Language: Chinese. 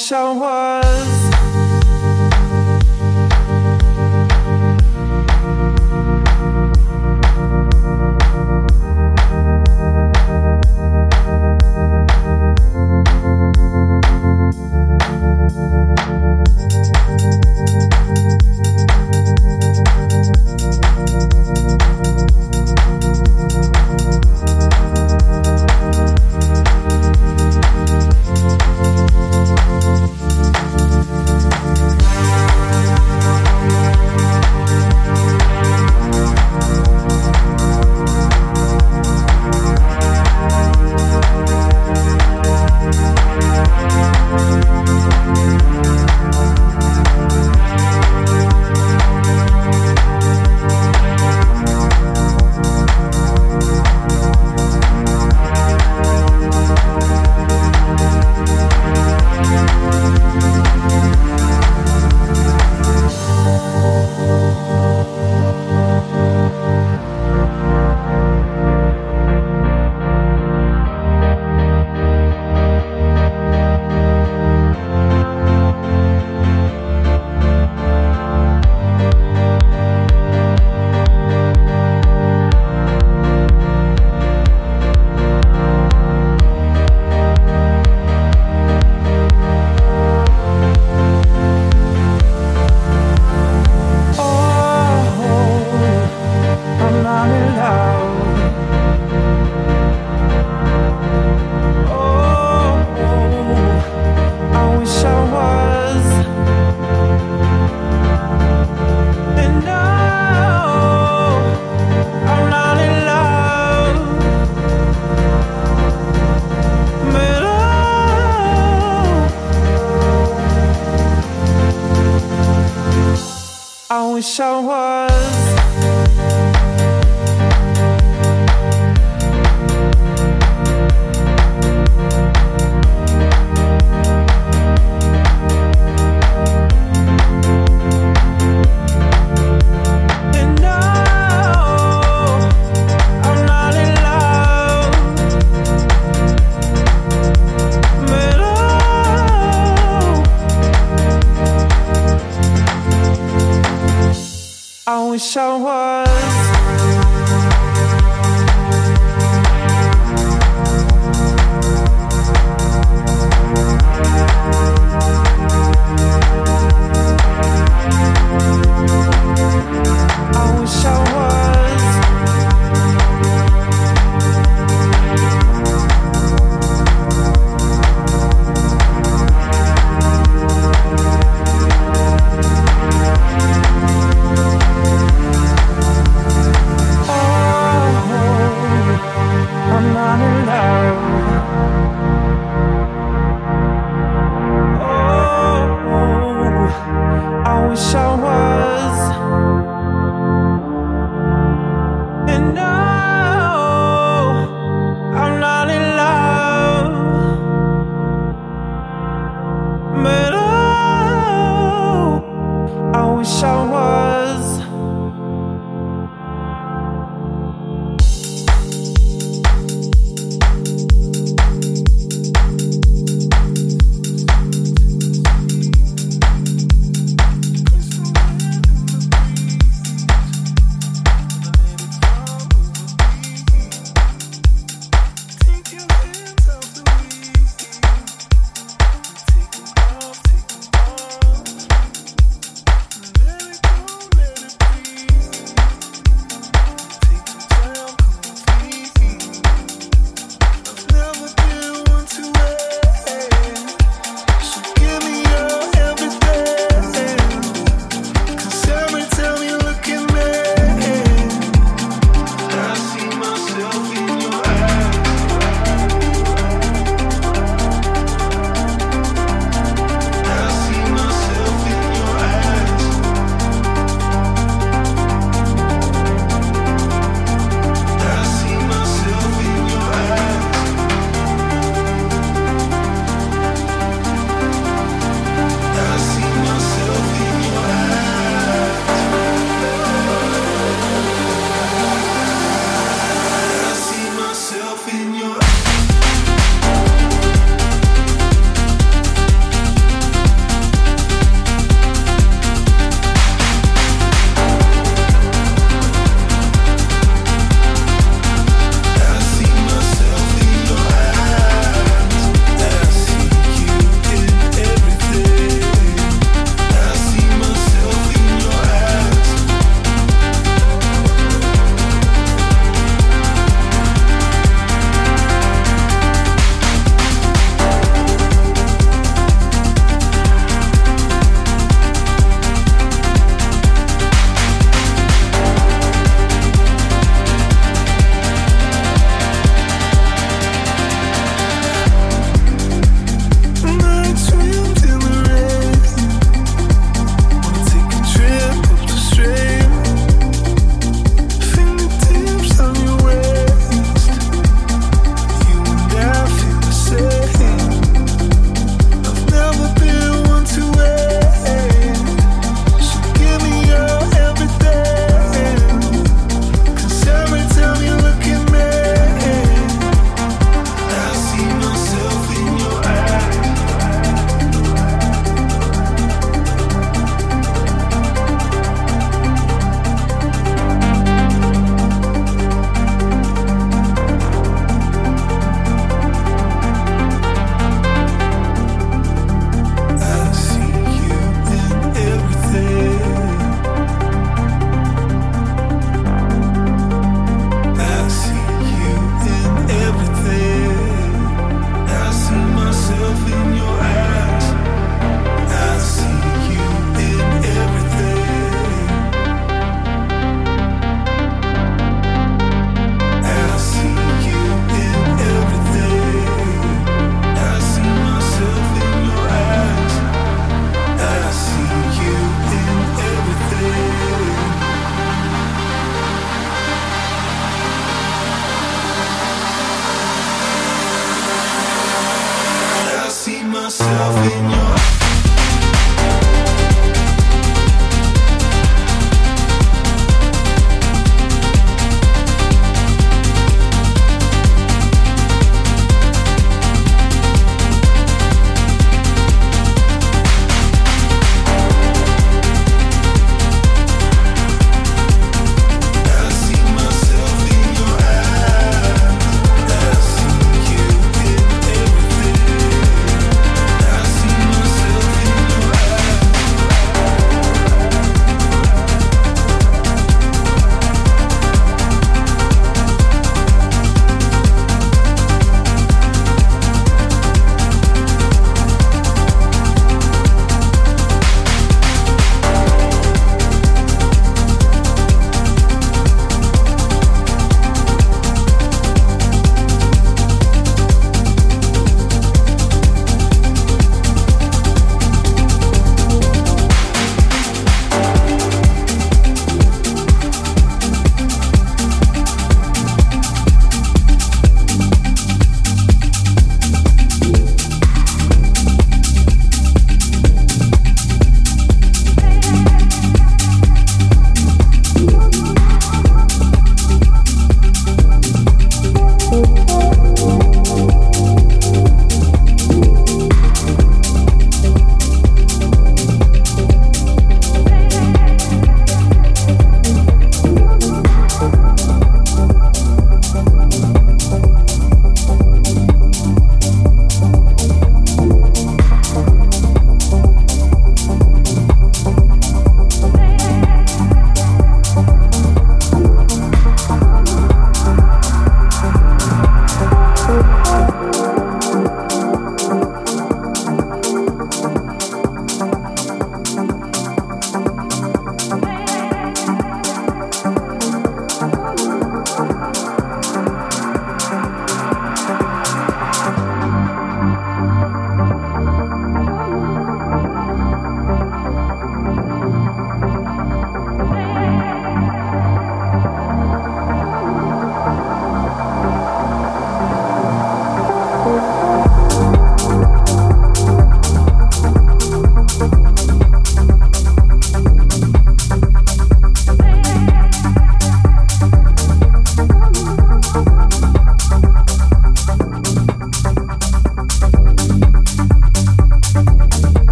so 笑话笑话